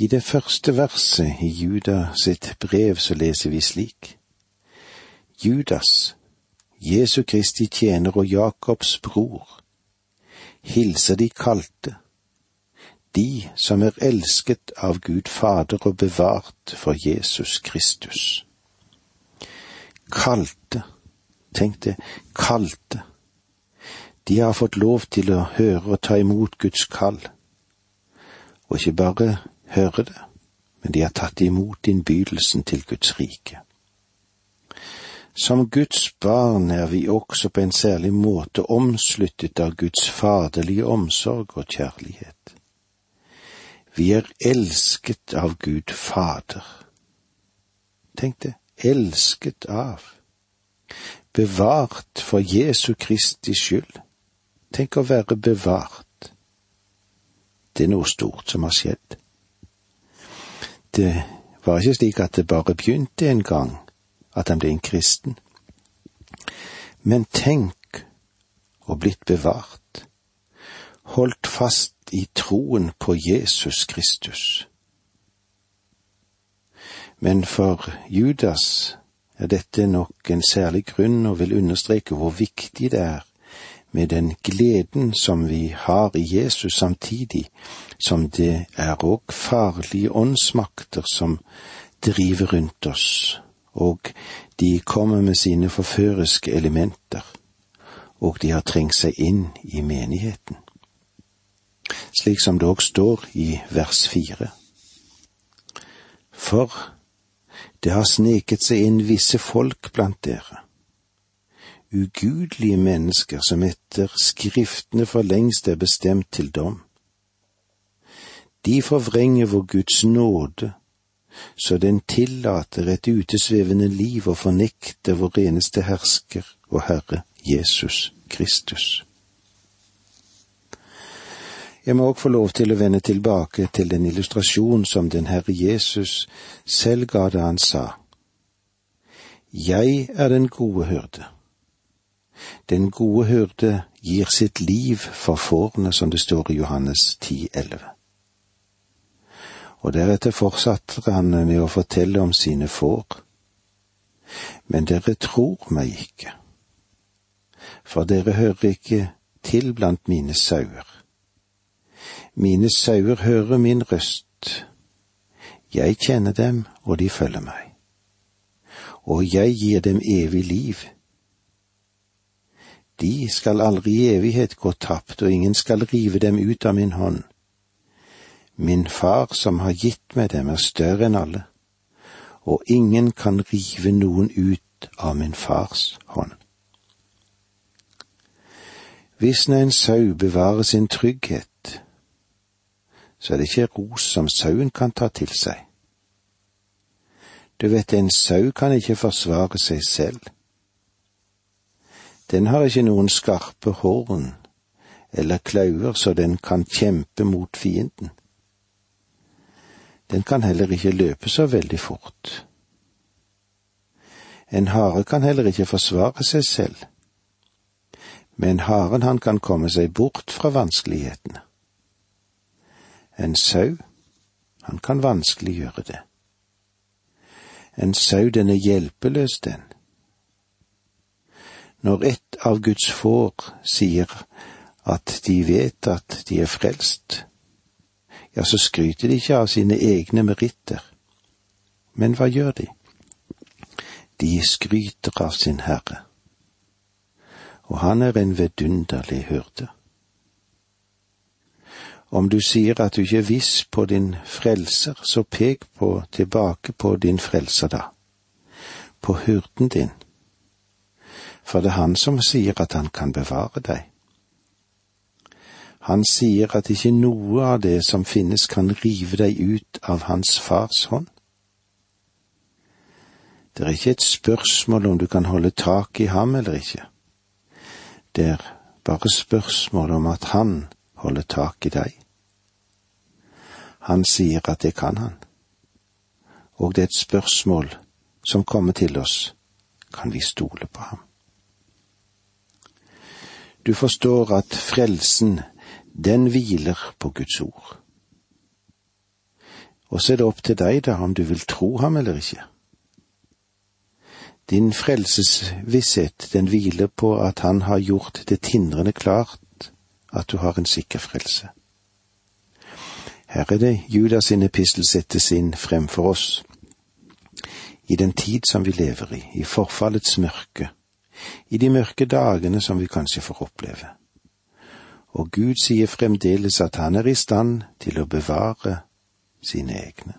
I det første verset i Juda sitt brev så leser vi slik. Judas, Jesu Kristi tjener og Jakobs bror, hilser de kalte, de som er elsket av Gud Fader og bevart for Jesus Kristus. Kalte, tenk det, kalte. De har fått lov til å høre og ta imot Guds kall, og ikke bare høre det, men de har tatt imot innbydelsen til Guds rike. Som Guds barn er vi også på en særlig måte omsluttet av Guds faderlige omsorg og kjærlighet. Vi er elsket av Gud Fader. Tenk det, elsket av. Bevart for Jesu Kristi skyld. Tenk å være bevart. Det er noe stort som har skjedd. Det var ikke slik at det bare begynte en gang at han ble en kristen. Men tenk å blitt bevart, holdt fast i troen på Jesus Kristus. Men for Judas er dette nok en særlig grunn og vil understreke hvor viktig det er med den gleden som vi har i Jesus samtidig som det er òg farlige åndsmakter som driver rundt oss og de kommer med sine forføriske elementer, og de har trengt seg inn i menigheten. Slik som det òg står i vers fire. For det har sneket seg inn visse folk blant dere, ugudelige mennesker som etter Skriftene for lengst er bestemt til dom. De forvrenger vår Guds nåde så den tillater et utesvevende liv og fornekter vår eneste hersker og Herre Jesus Kristus. Jeg må òg få lov til å vende tilbake til den illustrasjon som den Herre Jesus selv ga da han sa, Jeg er den gode hyrde. Den gode hyrde gir sitt liv for fårene, som det står i Johannes 10, 11 og deretter fortsatte han med å fortelle om sine får. Men dere tror meg ikke, for dere hører ikke til blant mine sauer. Mine sauer hører min røst. Jeg kjenner dem, og de følger meg. Og jeg gir dem evig liv. De skal aldri i evighet gå tapt, og ingen skal rive dem ut av min hånd. Min far som har gitt meg dem, er større enn alle, og ingen kan rive noen ut av min fars hånd. Hvis når en sau bevarer sin trygghet, så er det ikke ros som sauen kan ta til seg. Du vet, en sau kan ikke forsvare seg selv. Den har ikke noen skarpe horn eller klauer så den kan kjempe mot fienden den kan heller ikke løpe så veldig fort. En hare kan heller ikke forsvare seg selv, men haren han kan komme seg bort fra vanskelighetene. En sau, han kan vanskelig gjøre det. En sau, den er hjelpeløs, den. Når ett av Guds får sier at de vet at de er frelst, ja, så skryter de ikke av sine egne meritter. Men hva gjør de? De skryter av sin Herre. Og han er en vidunderlig hyrde. Om du sier at du ikke er viss på din frelser, så pek på tilbake på din frelser da, på hyrden din, for det er han som sier at han kan bevare deg. Han sier at ikke noe av det som finnes kan rive deg ut av hans fars hånd. Det er ikke et spørsmål om du kan holde tak i ham eller ikke. Det er bare spørsmål om at han holder tak i deg. Han sier at det kan han, og det er et spørsmål som kommer til oss, kan vi stole på ham? Du forstår at frelsen den hviler på Guds ord. Og så er det opp til deg, da, om du vil tro ham eller ikke. Din frelsesvisshet, den hviler på at han har gjort det tindrende klart at du har en sikker frelse. Her er det Judas sin epistel settes inn fremfor oss. I den tid som vi lever i, i forfallets mørke, i de mørke dagene som vi kanskje får oppleve. Og Gud sier fremdeles at han er i stand til å bevare sine egne.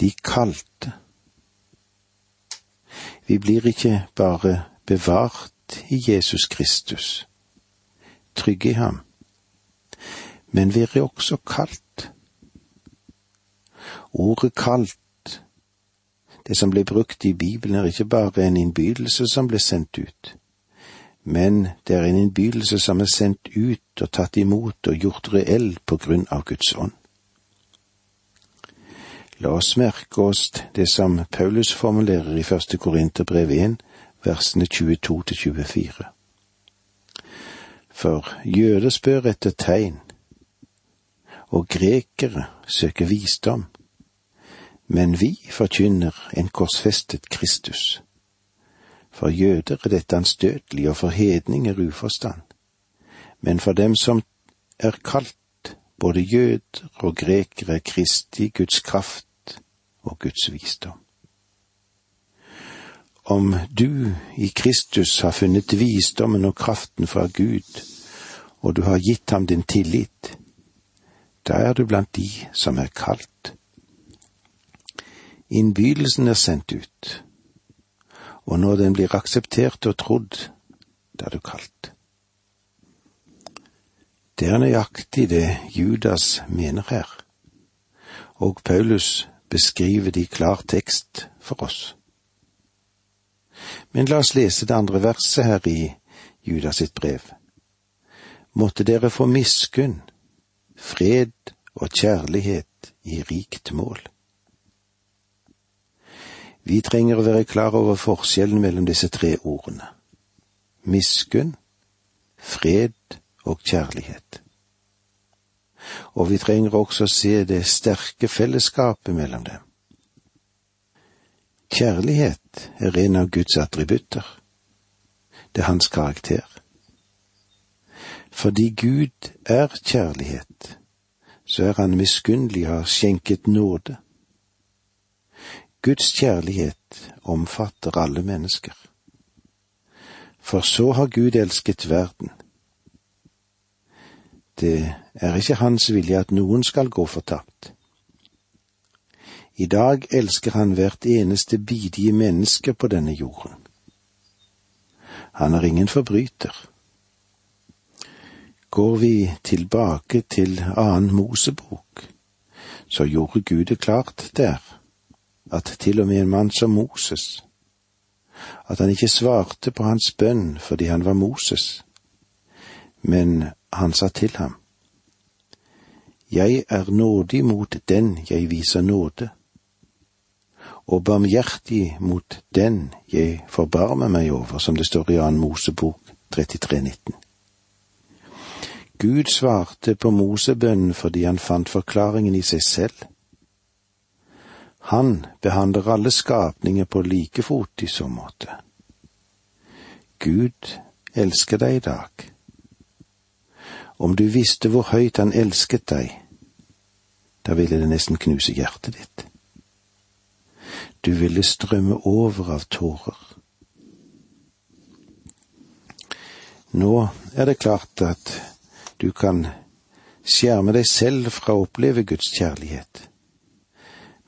De kalte. Vi blir ikke bare bevart i Jesus Kristus, trygge i ham, men vi er også kalt. Ordet kalt, det som ble brukt i Bibelen, er ikke bare en innbydelse som ble sendt ut, men det er en innbydelse som er sendt ut og tatt imot og gjort reell på grunn av Guds ånd. La oss merke oss det som Paulus formulerer i første Korinterbrev 1, versene 22 til 24. For jøder spør etter tegn, og grekere søker visdom, men vi forkynner en korsfestet Kristus. For jøder er dette anstøtelig, og for hedninger uforstand. Men for dem som er kalt, både jøder og grekere, Kristi Guds kraft og Guds visdom. Om du i Kristus har funnet visdommen og kraften fra Gud, og du har gitt ham din tillit, da er du blant de som er kalt. Innbydelsen er sendt ut, og når den blir akseptert og trodd, da er du kalt. Det er nøyaktig det Judas mener her, og Paulus beskriver de klar tekst for oss. Men la oss lese det andre verset her i Judas sitt brev. Måtte dere få miskunn, fred og kjærlighet i rikt mål. Vi trenger å være klar over forskjellen mellom disse tre ordene. Miskunn, fred og kjærlighet og vi trenger også å se det sterke fellesskapet mellom dem. Kjærlighet er en av Guds attributter. Det er hans karakter. Fordi Gud er kjærlighet, så er han miskunnelig og har skjenket nåde. Guds kjærlighet omfatter alle mennesker. For så har Gud elsket verden, det er ikke hans vilje at noen skal gå fortapt. I dag elsker han hvert eneste bidige menneske på denne jorden. Han er ingen forbryter. Går vi tilbake til annen Mosebok, så gjorde Gud det klart der at til og med en mann som Moses, at han ikke svarte på hans bønn fordi han var Moses, men han sa til ham, Jeg er nådig mot den jeg viser nåde, og barmhjertig mot den jeg forbarmer meg over, som det står i annen Mosebok 33,19. Gud svarte på Mosebønnen fordi han fant forklaringen i seg selv. Han behandler alle skapninger på like fot i så måte. Gud elsker deg i dag om du visste hvor høyt han elsket deg, da ville det nesten knuse hjertet ditt. Du ville strømme over av tårer. Nå er det klart at du kan skjerme deg selv fra å oppleve Guds kjærlighet,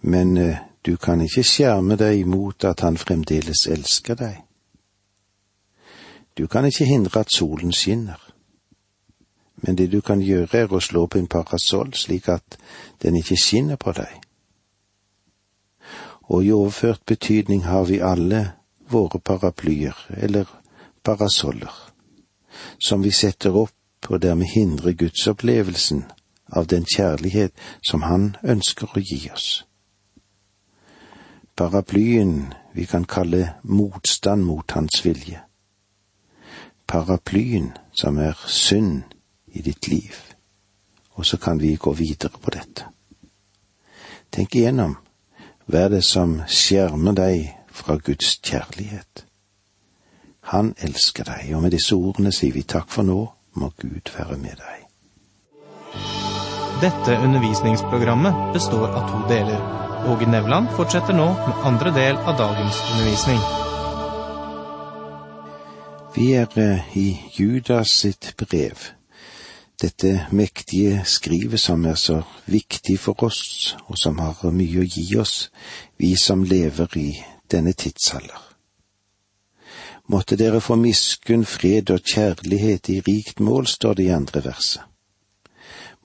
men eh, du kan ikke skjerme deg mot at Han fremdeles elsker deg. Du kan ikke hindre at solen skinner men det du kan gjøre er å slå på en parasoll slik at den ikke skinner på deg. Og i overført betydning har vi alle våre paraplyer, eller parasoller, som vi setter opp og dermed hindrer gudsopplevelsen av den kjærlighet som Han ønsker å gi oss. Paraplyen vi kan kalle motstand mot Hans vilje. Paraplyen som er synd i ditt liv. Og så kan vi gå videre på dette. Tenk igjennom hva er det som skjermer deg fra Guds kjærlighet. Han elsker deg, og med disse ordene sier vi takk for nå, må Gud være med deg. Dette undervisningsprogrammet består av to deler. Åge Nevland fortsetter nå med andre del av dagens undervisning. Vi er eh, i Judas sitt brev dette mektige skrivet som er så viktig for oss, og som har mye å gi oss, vi som lever i denne tidsalder. Måtte dere få miskunn, fred og kjærlighet i rikt mål, står det i andre verset.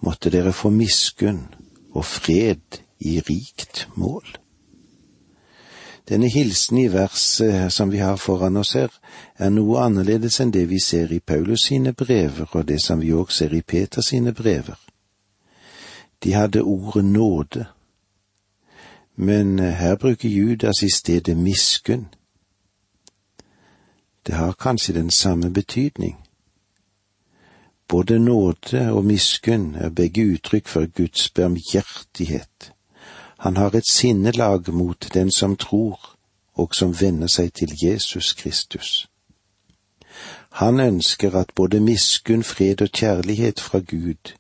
Måtte dere få miskunn og fred i rikt mål. Denne hilsen i verset som vi har foran oss her, er noe annerledes enn det vi ser i Paulus sine brever, og det som vi òg ser i Peters sine brever. De hadde ordet nåde, men her bruker Judas i stedet miskunn. Det har kanskje den samme betydning. Både nåde og miskunn er begge uttrykk for Guds barmhjertighet han har et sinnelag mot den som tror og som venner seg til Jesus Kristus. Han ønsker at både miskunn, fred og kjærlighet fra Gud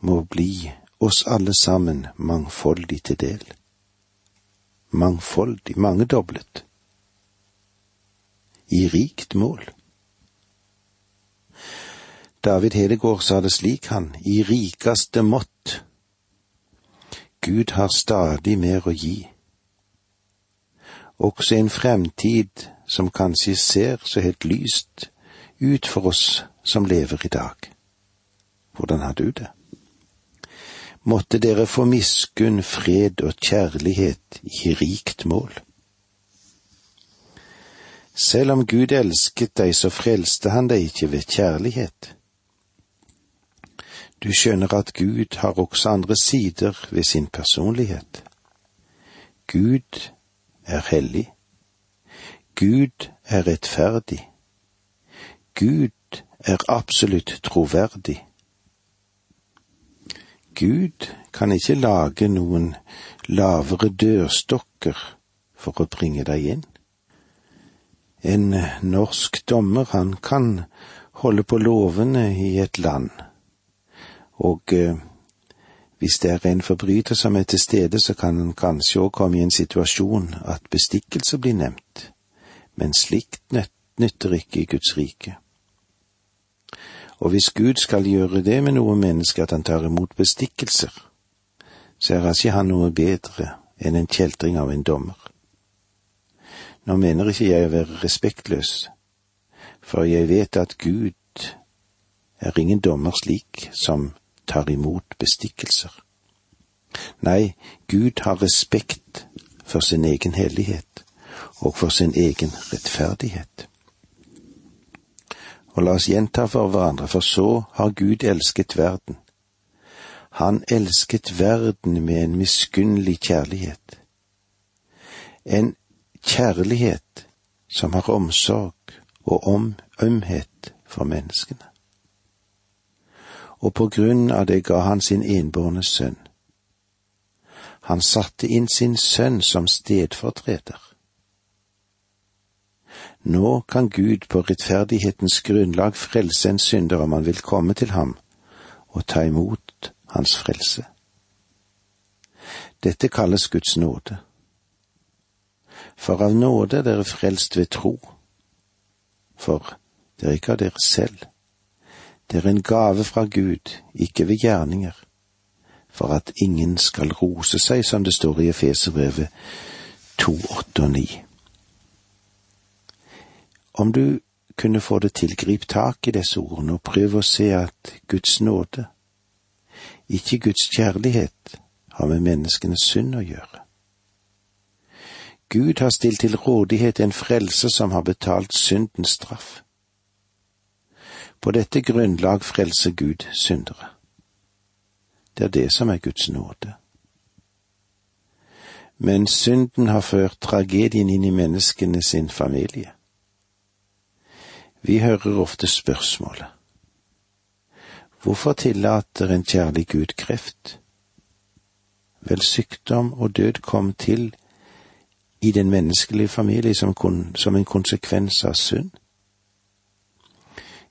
må bli oss alle sammen mangfoldig til del. Mangfoldig, mangedoblet. I rikt mål. David Hedegård sa det slik, han, i rikeste mått Gud har stadig mer å gi. Også en fremtid som kanskje ser så helt lyst ut for oss som lever i dag. Hvordan har du det? Måtte dere få miskunn, fred og kjærlighet i rikt mål. Selv om Gud elsket deg, så frelste han deg ikke ved kjærlighet. Du skjønner at Gud har også andre sider ved sin personlighet. Gud er hellig. Gud er rettferdig. Gud er absolutt troverdig. Gud kan ikke lage noen lavere dørstokker for å bringe deg inn. En norsk dommer, han kan holde på lovene i et land og eh, hvis det er en forbryter som er til stede, så kan en kanskje òg komme i en situasjon at bestikkelse blir nevnt, men slikt nytter ikke i Guds rike. Og hvis Gud skal gjøre det med noe menneske at han tar imot bestikkelser, så er ikke han noe bedre enn en kjeltring av en dommer. Nå mener ikke jeg å være respektløs, for jeg vet at Gud er ingen dommer slik som tar imot bestikkelser. Nei, Gud har respekt for sin egen hellighet og for sin egen rettferdighet. Og la oss gjenta for hverandre, for så har Gud elsket verden. Han elsket verden med en miskunnelig kjærlighet. En kjærlighet som har omsorg og om ømhet for menneskene og på grunn av det ga han sin enbårne sønn. Han satte inn sin sønn som stedfortreder. Nå kan Gud på rettferdighetens grunnlag frelse en synder om han vil komme til ham og ta imot hans frelse. Dette kalles Guds nåde. For av nåde er dere frelst ved tro, for dere ikke av dere selv det er en gave fra Gud, ikke ved gjerninger, for at ingen skal rose seg, som det står i Efeserbrevet 2, 8 og 9. Om du kunne få det til, grip tak i disse ordene og prøv å se at Guds nåde, ikke Guds kjærlighet, har med menneskenes synd å gjøre. Gud har stilt til rådighet en frelse som har betalt syndens straff. På dette grunnlag frelser Gud syndere. Det er det som er Guds nåde. Men synden har ført tragedien inn i menneskene sin familie. Vi hører ofte spørsmålet Hvorfor tillater en kjærlig Gud kreft? Vel, sykdom og død kom til i den menneskelige familie som, som en konsekvens av synd.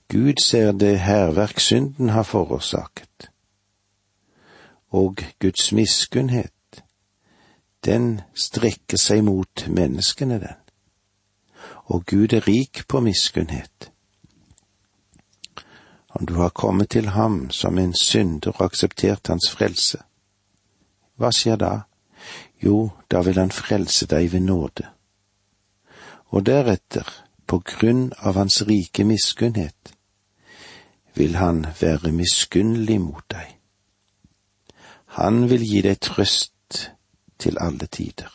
Gud ser det hærverk synden har forårsaket, og Guds miskunnhet, den strekker seg mot menneskene, den, og Gud er rik på miskunnhet. Om du har kommet til ham som en synder og akseptert hans frelse, hva skjer da? Jo, da vil han frelse deg ved nåde. Og deretter, på grunn av hans rike miskunnhet, vil han være miskunnelig mot deg. Han vil gi deg trøst til alle tider.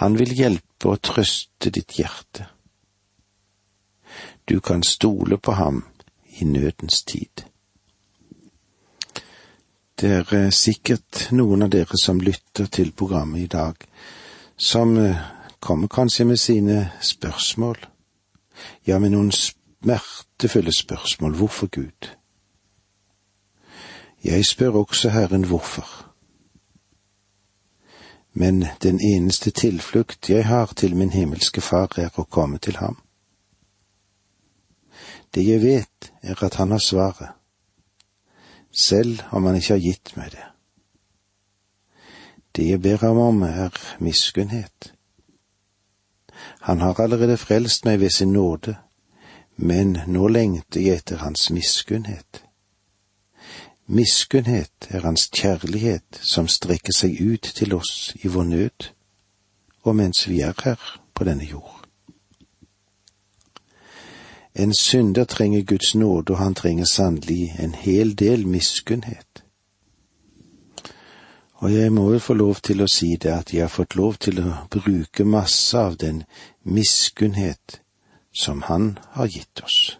Han vil hjelpe og trøste ditt hjerte. Du kan stole på ham i nødens tid. Det er eh, sikkert noen av dere som lytter til programmet i dag, som eh, kommer kanskje med sine spørsmål, ja, med noen smertefulle spørsmål. Hvorfor Gud? Jeg spør også Herren hvorfor. Men den eneste tilflukt jeg har til min himmelske Far, er å komme til ham. Det jeg vet, er at han har svaret selv om han ikke har gitt meg det. Det jeg ber ham om, er miskunnhet. Han har allerede frelst meg ved sin nåde, men nå lengter jeg etter hans miskunnhet. Miskunnhet er hans kjærlighet som strekker seg ut til oss i vår nød, og mens vi er her på denne jord. En synder trenger Guds nåde, og han trenger sannelig en hel del miskunnhet. Og jeg må jo få lov til å si det at jeg har fått lov til å bruke masse av den miskunnhet som Han har gitt oss.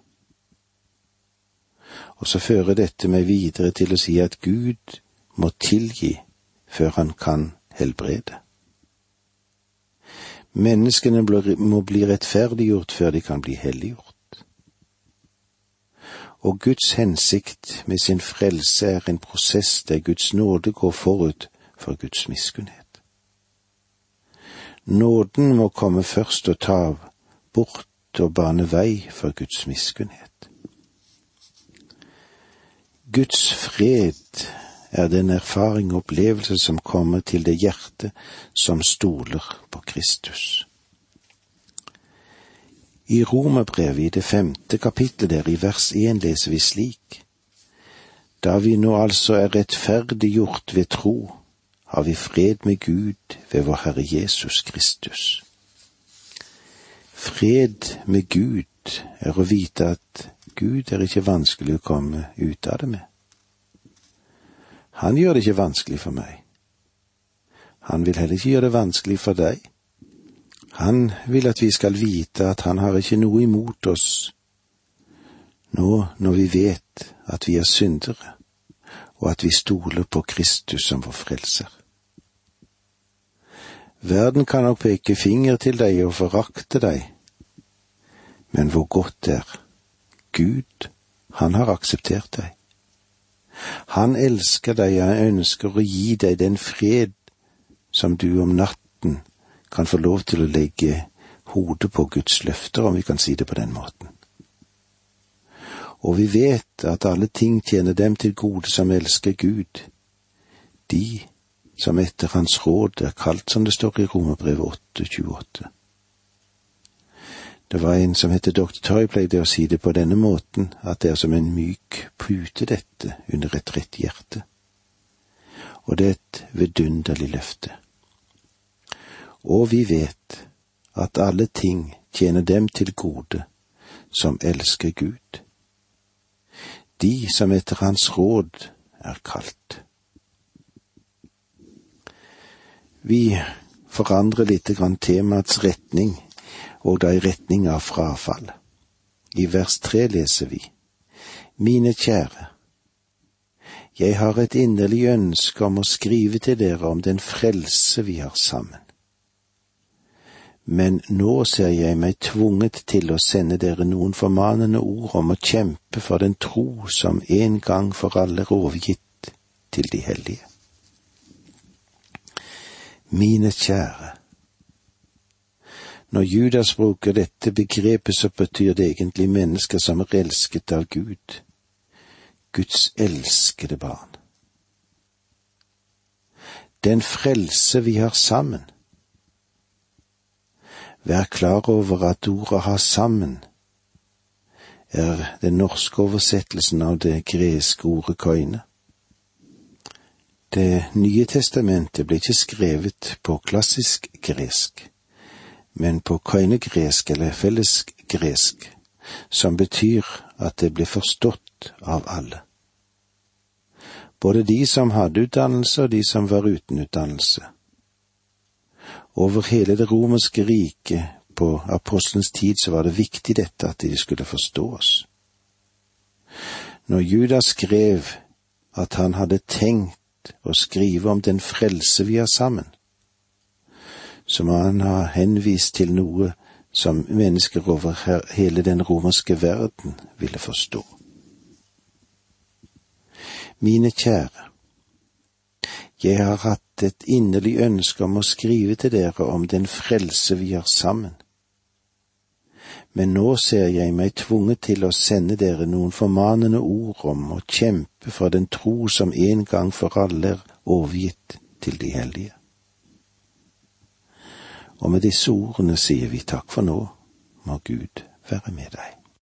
Og så fører dette meg videre til å si at Gud må tilgi før han kan helbrede. Menneskene må bli rettferdiggjort før de kan bli helliggjort og Guds hensikt med sin frelse er en prosess der Guds nåde går forut for Guds miskunnhet. Nåden må komme først og ta bort og bane vei for Guds miskunnhet. Guds fred er den erfaring og opplevelse som kommer til det hjertet som stoler på Kristus. I Romerbrevet i det femte kapittelet der i vers én leser vi slik. Da vi nå altså er rettferdiggjort ved tro, har vi fred med Gud ved vår Herre Jesus Kristus. Fred med Gud er å vite at Gud er ikke vanskelig å komme ut av det med. Han gjør det ikke vanskelig for meg. Han vil heller ikke gjøre det vanskelig for deg. Han vil at vi skal vite at han har ikke noe imot oss nå når vi vet at vi er syndere, og at vi stoler på Kristus som vår frelser. Verden kan nok peke finger til deg og forakte deg, men hvor godt det er. Gud, han har akseptert deg. Han elsker deg, og ønsker å gi deg den fred som du om natten kan få lov til å legge hodet på Guds løfter, om vi kan si det på den måten. Og vi vet at alle ting tjener dem til gode som elsker Gud, de som etter Hans råd er kalt, som det står i Romerbrevet 8,28. Det var en som heter Dr. Toy, pleide å si det på denne måten, at det er som en myk pute, dette, under et rett hjerte. Og det er et vidunderlig løfte og vi vet at alle ting tjener dem til gode som elsker Gud, de som etter Hans råd er kalt. Vi forandrer lite grann temaets retning, og da i retning av frafall. I vers tre leser vi, Mine kjære, jeg har et inderlig ønske om å skrive til dere om den frelse vi har sammen men nå ser jeg meg tvunget til å sende dere noen formanende ord om å kjempe for den tro som en gang for alle er overgitt til de hellige. Mine kjære. Når Judas bruker dette begrepet, så betyr det egentlig mennesker som er elsket av Gud, Guds elskede barn. Den frelse vi har sammen. Vær klar over at ordet ha sammen er den norske oversettelsen av det greske ordet koine. Det nye testamentet ble ikke skrevet på klassisk gresk, men på koinegresk eller fellesgresk, som betyr at det ble forstått av alle. Både de som hadde utdannelse og de som var uten utdannelse. Over hele det romerske riket på apostelens tid så var det viktig dette at de skulle forstå oss. Når Judas skrev at han hadde tenkt å skrive om den frelse vi har sammen, så må han ha henvist til noe som mennesker over hele den romerske verden ville forstå. Mine kjære, jeg har hatt et inderlig ønske om å skrive til dere om den frelse vi har sammen men nå ser jeg meg tvunget til å sende dere noen formanende ord om å kjempe for den tro som en gang for alle er overgitt til de hellige. Og med disse ordene sier vi takk for nå, må Gud være med deg.